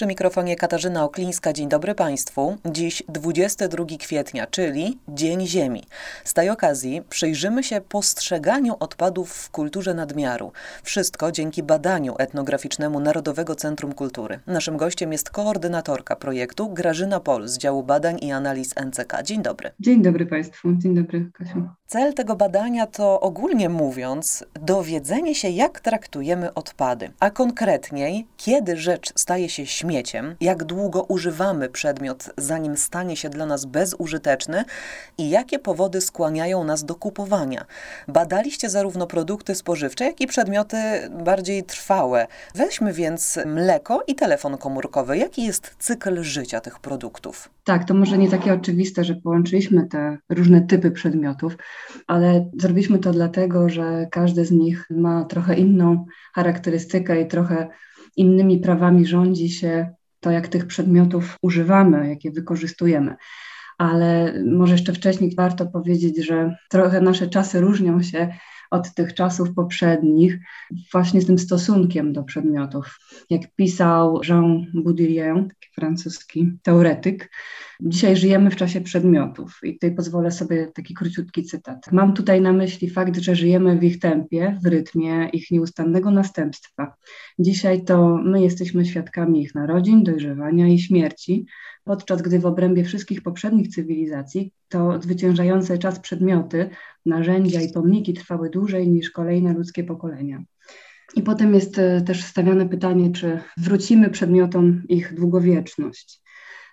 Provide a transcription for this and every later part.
Przy mikrofonie Katarzyna Oklińska. Dzień dobry Państwu. Dziś 22 kwietnia, czyli Dzień Ziemi. Z tej okazji przyjrzymy się postrzeganiu odpadów w kulturze nadmiaru. Wszystko dzięki badaniu etnograficznemu Narodowego Centrum Kultury. Naszym gościem jest koordynatorka projektu Grażyna Pol z działu badań i analiz NCK. Dzień dobry. Dzień dobry Państwu. Dzień dobry Kasiu. Cel tego badania to ogólnie mówiąc dowiedzenie się, jak traktujemy odpady, a konkretniej, kiedy rzecz staje się śmieciem, jak długo używamy przedmiot, zanim stanie się dla nas bezużyteczny i jakie powody skłaniają nas do kupowania. Badaliście zarówno produkty spożywcze, jak i przedmioty bardziej trwałe. Weźmy więc mleko i telefon komórkowy. Jaki jest cykl życia tych produktów? Tak, to może nie takie oczywiste, że połączyliśmy te różne typy przedmiotów, ale zrobiliśmy to dlatego, że każdy z nich ma trochę inną charakterystykę i trochę innymi prawami rządzi się to, jak tych przedmiotów używamy, jak je wykorzystujemy. Ale może jeszcze wcześniej warto powiedzieć, że trochę nasze czasy różnią się od tych czasów poprzednich, właśnie z tym stosunkiem do przedmiotów. Jak pisał Jean Baudrillard, francuski teoretyk, dzisiaj żyjemy w czasie przedmiotów. I tutaj pozwolę sobie taki króciutki cytat. Mam tutaj na myśli fakt, że żyjemy w ich tempie, w rytmie ich nieustannego następstwa. Dzisiaj to my jesteśmy świadkami ich narodzin, dojrzewania i śmierci, podczas gdy w obrębie wszystkich poprzednich cywilizacji to zwyciężające czas przedmioty, narzędzia i pomniki trwały dłużej niż kolejne ludzkie pokolenia. I potem jest e, też stawiane pytanie, czy wrócimy przedmiotom ich długowieczność.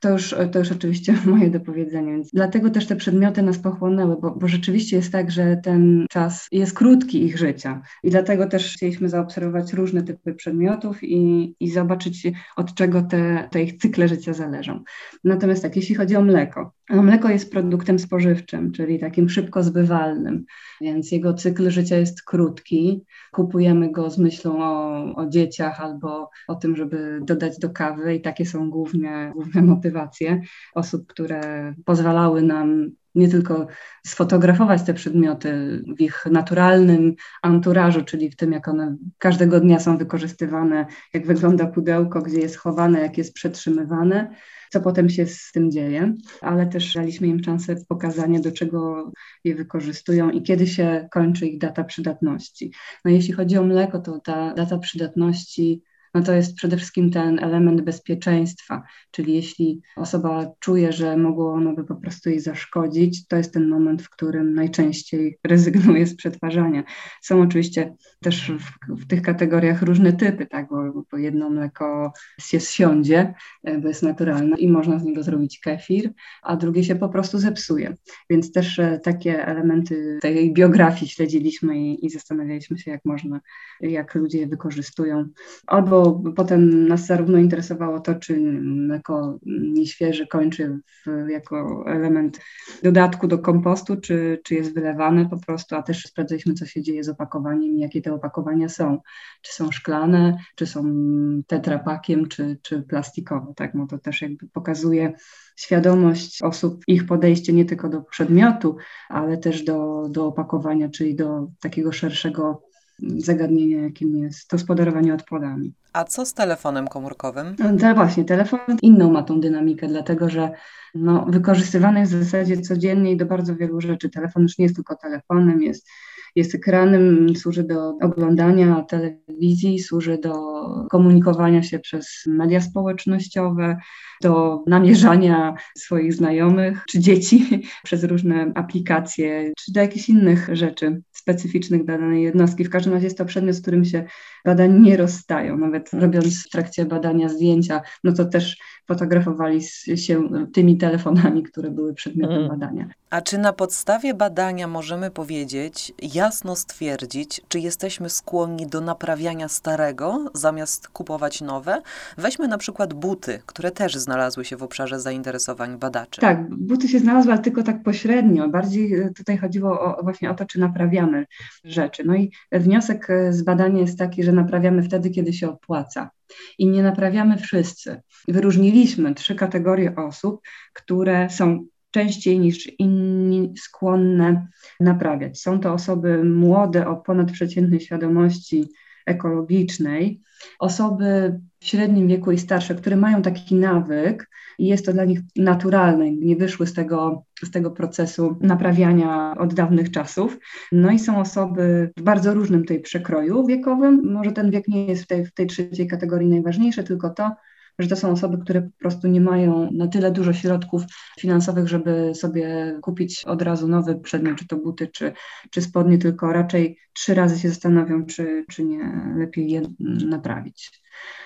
To już, to już oczywiście moje dopowiedzenie. Więc dlatego też te przedmioty nas pochłonęły, bo, bo rzeczywiście jest tak, że ten czas jest krótki ich życia. I dlatego też chcieliśmy zaobserwować różne typy przedmiotów i, i zobaczyć, od czego te, te ich cykle życia zależą. Natomiast tak, jeśli chodzi o mleko, no mleko jest produktem spożywczym, czyli takim szybko zbywalnym, więc jego cykl życia jest krótki. Kupujemy go z myślą o, o dzieciach albo o tym, żeby dodać do kawy, i takie są główne, główne motywacje osób, które pozwalały nam nie tylko sfotografować te przedmioty w ich naturalnym anturażu, czyli w tym, jak one każdego dnia są wykorzystywane, jak wygląda pudełko, gdzie jest chowane, jak jest przetrzymywane, co potem się z tym dzieje, ale też daliśmy im szansę pokazania, do czego je wykorzystują i kiedy się kończy ich data przydatności. No jeśli chodzi o mleko, to ta data przydatności no to jest przede wszystkim ten element bezpieczeństwa, czyli jeśli osoba czuje, że mogło ono by po prostu jej zaszkodzić, to jest ten moment, w którym najczęściej rezygnuje z przetwarzania. Są oczywiście też w, w tych kategoriach różne typy, tak, bo, bo jedno mleko się zsiądzie, e, bo jest naturalne i można z niego zrobić kefir, a drugie się po prostu zepsuje. Więc też e, takie elementy tej biografii śledziliśmy i, i zastanawialiśmy się, jak można, jak ludzie je wykorzystują. Albo potem nas zarówno interesowało to, czy mleko nieświeże kończy w, jako element dodatku do kompostu, czy, czy jest wylewane po prostu, a też sprawdzaliśmy, co się dzieje z opakowaniem i jakie te opakowania są. Czy są szklane, czy są tetrapakiem, czy, czy plastikowe, tak? No to też jakby pokazuje świadomość osób, ich podejście nie tylko do przedmiotu, ale też do, do opakowania, czyli do takiego szerszego zagadnienia, jakim jest gospodarowanie odpadami. A co z telefonem komórkowym? No, właśnie, telefon inną ma tą dynamikę, dlatego że no, wykorzystywany jest w zasadzie codziennie i do bardzo wielu rzeczy. Telefon już nie jest tylko telefonem, jest jest ekranem, służy do oglądania telewizji, służy do komunikowania się przez media społecznościowe, do namierzania swoich znajomych czy dzieci przez różne aplikacje, czy do jakichś innych rzeczy specyficznych dla danej jednostki. W każdym razie jest to przedmiot, z którym się badań nie rozstają. Nawet robiąc w trakcie badania zdjęcia, no to też fotografowali się tymi telefonami, które były przedmiotem mm. badania. A czy na podstawie badania możemy powiedzieć, jasno stwierdzić, czy jesteśmy skłonni do naprawiania starego zamiast kupować nowe? Weźmy na przykład buty, które też znalazły się w obszarze zainteresowań badaczy. Tak, buty się znalazły, ale tylko tak pośrednio. Bardziej e, tutaj chodziło o, właśnie o to, czy naprawiamy rzeczy. No i wniosek e, z badania jest taki, że naprawiamy wtedy, kiedy się opłaca. I nie naprawiamy wszyscy. Wyróżniliśmy trzy kategorie osób, które są częściej niż inni skłonne naprawiać. Są to osoby młode o ponadprzeciętnej świadomości ekologicznej, osoby w średnim wieku i starsze, które mają taki nawyk i jest to dla nich naturalne, nie wyszły z tego, z tego procesu naprawiania od dawnych czasów. No i są osoby w bardzo różnym tej przekroju wiekowym. Może ten wiek nie jest w tej, w tej trzeciej kategorii najważniejsze, tylko to, że to są osoby, które po prostu nie mają na tyle dużo środków finansowych, żeby sobie kupić od razu nowy przedmiot, czy to buty, czy, czy spodnie, tylko raczej trzy razy się zastanowią, czy, czy nie lepiej je naprawić.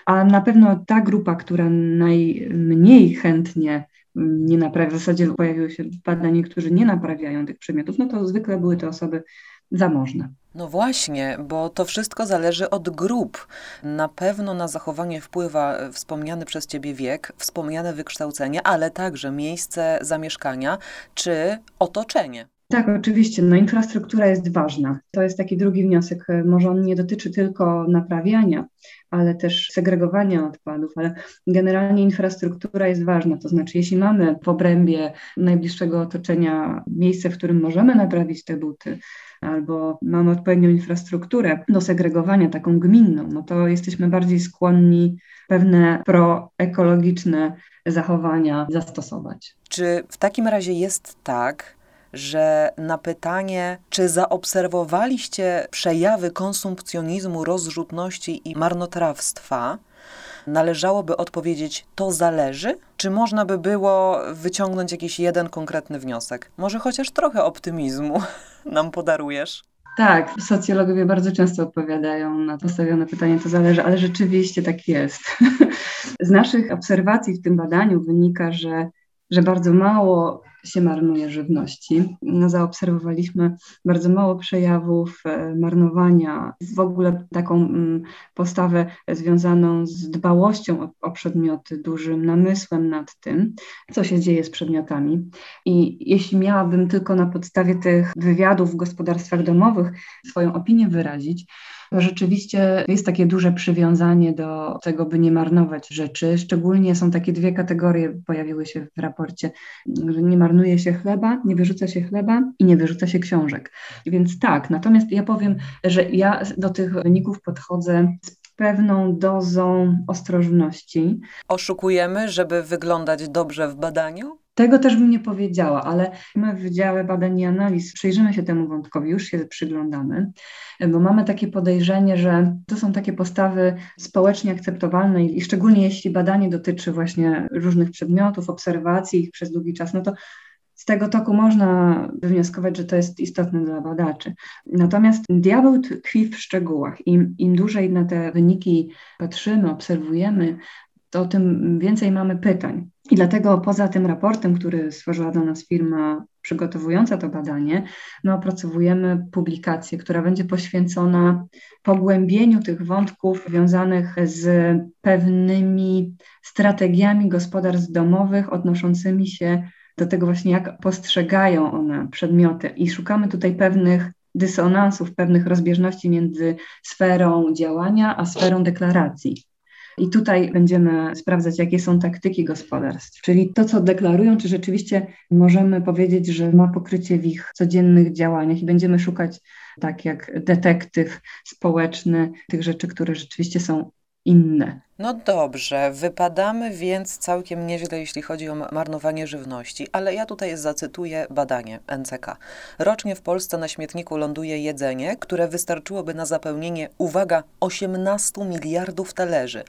A na pewno ta grupa, która najmniej chętnie nie naprawia, w zasadzie pojawiły się badania, którzy nie naprawiają tych przedmiotów, no to zwykle były to osoby zamożne. No właśnie, bo to wszystko zależy od grup. Na pewno na zachowanie wpływa e, wspomniany przez Ciebie wiek, wspomniane wykształcenie, ale także miejsce zamieszkania czy otoczenie. Tak, oczywiście. No, infrastruktura jest ważna. To jest taki drugi wniosek. Może on nie dotyczy tylko naprawiania, ale też segregowania odpadów, ale generalnie infrastruktura jest ważna. To znaczy, jeśli mamy w obrębie najbliższego otoczenia miejsce, w którym możemy naprawić te buty, albo mamy odpowiednią infrastrukturę do segregowania, taką gminną, no to jesteśmy bardziej skłonni pewne proekologiczne zachowania zastosować. Czy w takim razie jest tak, że na pytanie, czy zaobserwowaliście przejawy konsumpcjonizmu, rozrzutności i marnotrawstwa, należałoby odpowiedzieć, to zależy? Czy można by było wyciągnąć jakiś jeden konkretny wniosek? Może chociaż trochę optymizmu nam podarujesz? Tak, socjologowie bardzo często odpowiadają na postawione pytanie, to zależy, ale rzeczywiście tak jest. Z naszych obserwacji w tym badaniu wynika, że, że bardzo mało się marnuje żywności. No, zaobserwowaliśmy bardzo mało przejawów e, marnowania, w ogóle taką mm, postawę związaną z dbałością o, o przedmioty, dużym namysłem nad tym, co się dzieje z przedmiotami. I jeśli miałabym tylko na podstawie tych wywiadów w gospodarstwach domowych swoją opinię wyrazić, rzeczywiście jest takie duże przywiązanie do tego, by nie marnować rzeczy. Szczególnie są takie dwie kategorie, pojawiły się w raporcie, że nie marnuje się chleba, nie wyrzuca się chleba i nie wyrzuca się książek. Więc tak, natomiast ja powiem, że ja do tych wyników podchodzę z pewną dozą ostrożności. Oszukujemy, żeby wyglądać dobrze w badaniu? Tego też bym nie powiedziała, ale my w Wydziale Badań i Analiz przyjrzymy się temu wątkowi, już się przyglądamy, bo mamy takie podejrzenie, że to są takie postawy społecznie akceptowalne i szczególnie jeśli badanie dotyczy właśnie różnych przedmiotów, obserwacji ich przez długi czas, no to z tego toku można wywnioskować, że to jest istotne dla badaczy. Natomiast diabeł tkwi w szczegółach. Im, im dłużej na te wyniki patrzymy, obserwujemy, to tym więcej mamy pytań. I dlatego poza tym raportem, który stworzyła dla nas firma przygotowująca to badanie, my opracowujemy publikację, która będzie poświęcona pogłębieniu tych wątków związanych z pewnymi strategiami gospodarstw domowych odnoszącymi się do tego właśnie, jak postrzegają one przedmioty. I szukamy tutaj pewnych dysonansów, pewnych rozbieżności między sferą działania a sferą deklaracji. I tutaj będziemy sprawdzać, jakie są taktyki gospodarstw, czyli to, co deklarują, czy rzeczywiście możemy powiedzieć, że ma pokrycie w ich codziennych działaniach i będziemy szukać, tak jak detektyw społeczny, tych rzeczy, które rzeczywiście są inne. No dobrze, wypadamy więc całkiem nieźle, jeśli chodzi o marnowanie żywności, ale ja tutaj zacytuję badanie NCK. Rocznie w Polsce na śmietniku ląduje jedzenie, które wystarczyłoby na zapełnienie, uwaga, 18 miliardów talerzy.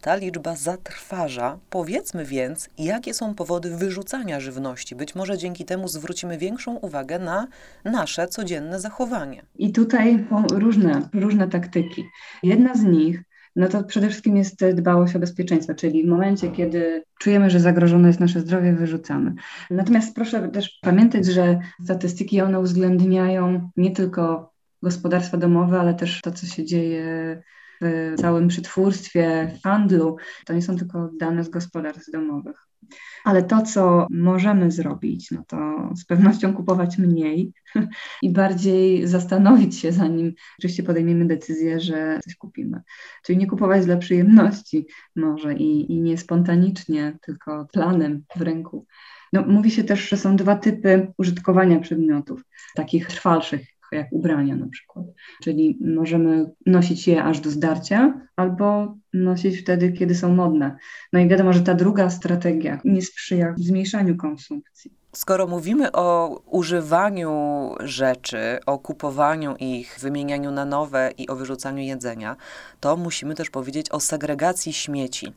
Ta liczba zatrważa. Powiedzmy więc, jakie są powody wyrzucania żywności. Być może dzięki temu zwrócimy większą uwagę na nasze codzienne zachowanie. I tutaj różne, różne taktyki. Jedna z nich no to przede wszystkim jest dbałość o bezpieczeństwo, czyli w momencie, kiedy czujemy, że zagrożone jest nasze zdrowie, wyrzucamy. Natomiast proszę też pamiętać, że statystyki one uwzględniają nie tylko gospodarstwa domowe, ale też to, co się dzieje w całym przetwórstwie, handlu. To nie są tylko dane z gospodarstw domowych. Ale to, co możemy zrobić, no to z pewnością kupować mniej i bardziej zastanowić się, zanim oczywiście podejmiemy decyzję, że coś kupimy. Czyli nie kupować dla przyjemności może i, i nie spontanicznie, tylko planem w ręku No, mówi się też, że są dwa typy użytkowania przedmiotów, takich trwalszych, jak ubrania na przykład. Czyli możemy nosić je aż do zdarcia, albo nosić wtedy, kiedy są modne. No i wiadomo, że ta druga strategia nie sprzyja zmniejszaniu konsumpcji. Skoro mówimy o używaniu rzeczy, o kupowaniu ich, wymienianiu na nowe i o wyrzucaniu jedzenia, to musimy też powiedzieć o segregacji śmieci.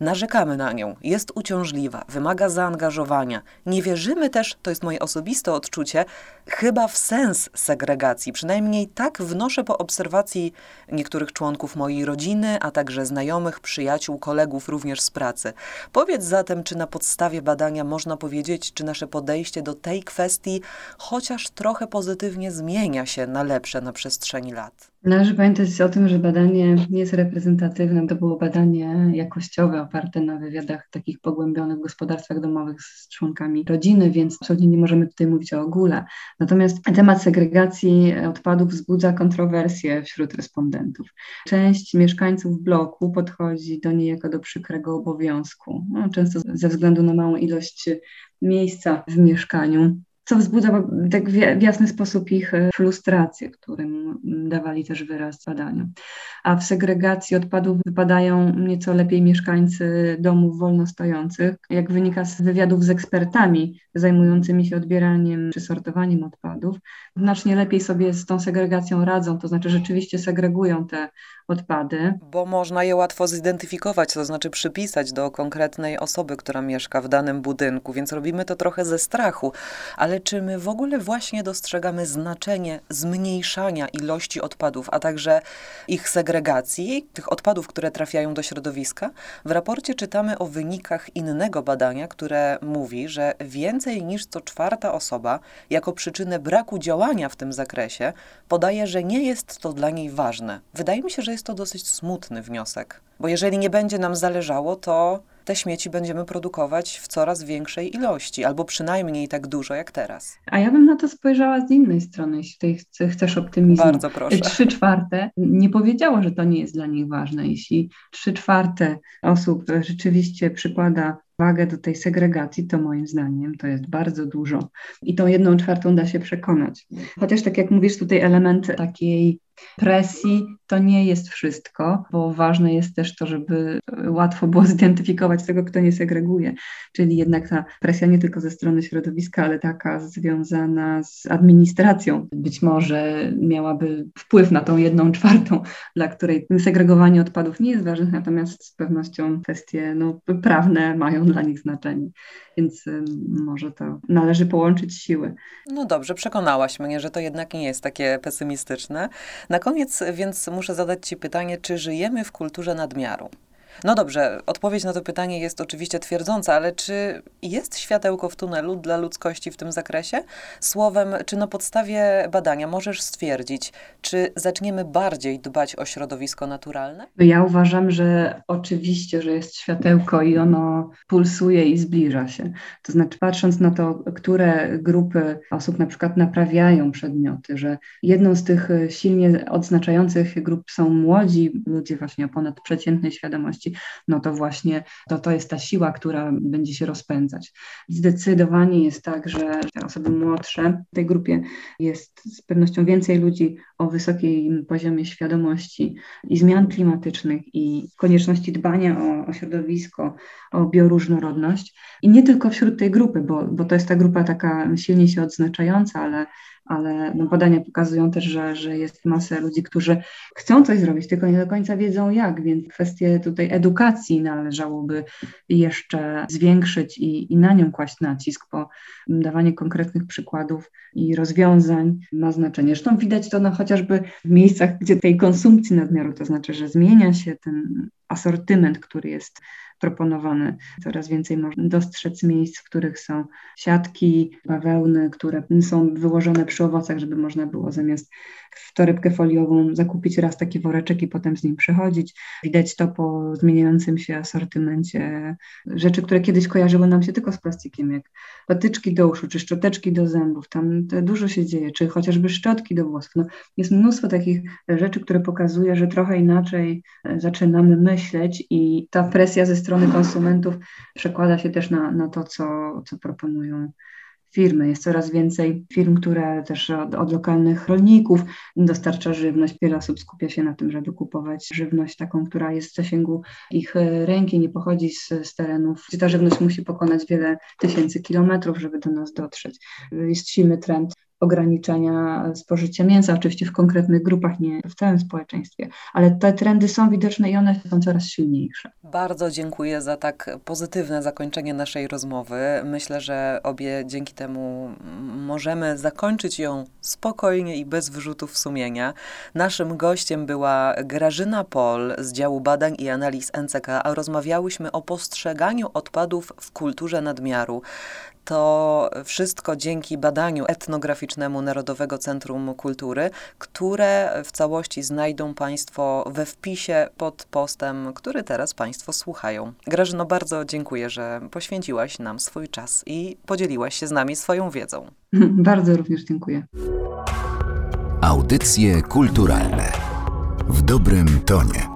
Narzekamy na nią, jest uciążliwa, wymaga zaangażowania. Nie wierzymy też, to jest moje osobiste odczucie, chyba w sens segregacji. Przynajmniej tak wnoszę po obserwacji niektórych członków mojej rodziny, a także znajomych, przyjaciół, kolegów również z pracy. Powiedz zatem, czy na podstawie badania można powiedzieć, czy nasze podejście do tej kwestii chociaż trochę pozytywnie zmienia się na lepsze na przestrzeni lat. Należy pamiętać o tym, że badanie nie jest reprezentatywne. To było badanie jakościowe, oparte na wywiadach takich pogłębionych w gospodarstwach domowych z członkami rodziny, więc absolutnie nie możemy tutaj mówić o ogóle. Natomiast temat segregacji odpadów wzbudza kontrowersje wśród respondentów. Część mieszkańców bloku podchodzi do niej jako do przykrego obowiązku, no, często ze względu na małą ilość miejsca w mieszkaniu co wzbudza tak w jasny sposób ich e, frustrację, którym dawali też wyraz w badaniu. A w segregacji odpadów wypadają nieco lepiej mieszkańcy domów wolnostojących. Jak wynika z wywiadów z ekspertami zajmującymi się odbieraniem czy sortowaniem odpadów, znacznie lepiej sobie z tą segregacją radzą, to znaczy rzeczywiście segregują te odpady. Bo można je łatwo zidentyfikować, to znaczy przypisać do konkretnej osoby, która mieszka w danym budynku, więc robimy to trochę ze strachu. Ale czy my w ogóle właśnie dostrzegamy znaczenie zmniejszania ilości odpadów, a także ich segregacji, tych odpadów, które trafiają do środowiska? W raporcie czytamy o wynikach innego badania, które mówi, że więcej niż co czwarta osoba jako przyczynę braku działania w tym zakresie podaje, że nie jest to dla niej ważne. Wydaje mi się, że jest to dosyć smutny wniosek, bo jeżeli nie będzie nam zależało, to te śmieci będziemy produkować w coraz większej ilości, albo przynajmniej tak dużo jak teraz. A ja bym na to spojrzała z innej strony, jeśli chcesz optymizmu. Bardzo proszę. Trzy czwarte nie powiedziało, że to nie jest dla nich ważne. Jeśli trzy czwarte osób rzeczywiście przykłada wagę do tej segregacji, to moim zdaniem to jest bardzo dużo. I tą jedną czwartą da się przekonać. Chociaż tak jak mówisz, tutaj element takiej presji to nie jest wszystko, bo ważne jest też to, żeby łatwo było zidentyfikować tego, kto nie segreguje. Czyli jednak ta presja nie tylko ze strony środowiska, ale taka związana z administracją być może miałaby wpływ na tą jedną czwartą, dla której segregowanie odpadów nie jest ważne, natomiast z pewnością kwestie no, prawne mają dla nich znaczenie. Więc może to należy połączyć siły. No dobrze, przekonałaś mnie, że to jednak nie jest takie pesymistyczne. Na koniec więc muszę zadać Ci pytanie, czy żyjemy w kulturze nadmiaru? No dobrze, odpowiedź na to pytanie jest oczywiście twierdząca, ale czy jest światełko w tunelu dla ludzkości w tym zakresie? Słowem, czy na podstawie badania możesz stwierdzić, czy zaczniemy bardziej dbać o środowisko naturalne? Ja uważam, że oczywiście, że jest światełko i ono pulsuje i zbliża się. To znaczy, patrząc na to, które grupy osób na przykład naprawiają przedmioty, że jedną z tych silnie odznaczających grup są młodzi ludzie właśnie o ponadprzeciętnej świadomości, no to właśnie to, to jest ta siła, która będzie się rozpędzać. Zdecydowanie jest tak, że osoby młodsze w tej grupie jest z pewnością więcej ludzi o wysokim poziomie świadomości i zmian klimatycznych i konieczności dbania o, o środowisko, o bioróżnorodność. I nie tylko wśród tej grupy, bo, bo to jest ta grupa taka silnie się odznaczająca, ale ale no badania pokazują też, że, że jest masa ludzi, którzy chcą coś zrobić, tylko nie do końca wiedzą jak, więc kwestię tutaj edukacji należałoby jeszcze zwiększyć i, i na nią kłaść nacisk, bo dawanie konkretnych przykładów i rozwiązań ma znaczenie. Zresztą widać to no, chociażby w miejscach, gdzie tej konsumpcji nadmiaru, to znaczy, że zmienia się ten asortyment, który jest proponowany. Coraz więcej można dostrzec miejsc, w których są siatki, bawełny, które są wyłożone przy owocach, żeby można było zamiast w torebkę foliową zakupić raz taki woreczek i potem z nim przechodzić. Widać to po zmieniającym się asortymencie rzeczy, które kiedyś kojarzyły nam się tylko z plastikiem, jak patyczki do uszu, czy szczoteczki do zębów. Tam dużo się dzieje, czy chociażby szczotki do włosów. No, jest mnóstwo takich rzeczy, które pokazuje, że trochę inaczej zaczynamy myśleć i ta presja ze strony strony konsumentów przekłada się też na, na to, co, co proponują firmy. Jest coraz więcej firm, które też od, od, lokalnych rolników dostarcza żywność. Wiele osób skupia się na tym, żeby kupować żywność taką, która jest w zasięgu ich e, ręki, nie pochodzi z, z terenów, gdzie ta żywność musi pokonać wiele tysięcy kilometrów, żeby do nas dotrzeć. Jest silny trend ograniczenia spożycia mięsa, oczywiście w konkretnych grupach, nie w całym społeczeństwie, ale te trendy są widoczne i one są coraz silniejsze. Bardzo dziękuję za tak pozytywne zakończenie naszej rozmowy. Myślę, że obie dzięki temu możemy zakończyć ją spokojnie i bez wyrzutów sumienia. Naszym gościem była Grażyna Pol z działu badań i analiz NCK, a rozmawiałyśmy o postrzeganiu odpadów w kulturze nadmiaru. To wszystko dzięki badaniu etnograficznemu Narodowego Centrum Kultury, które w całości znajdą Państwo we wpisie pod postem, który teraz Państwo słuchają. Grażyno, bardzo dziękuję, że poświęciłaś nam swój czas i podzieliłaś się z nami swoją wiedzą. Bardzo również dziękuję. Audycje kulturalne w dobrym tonie.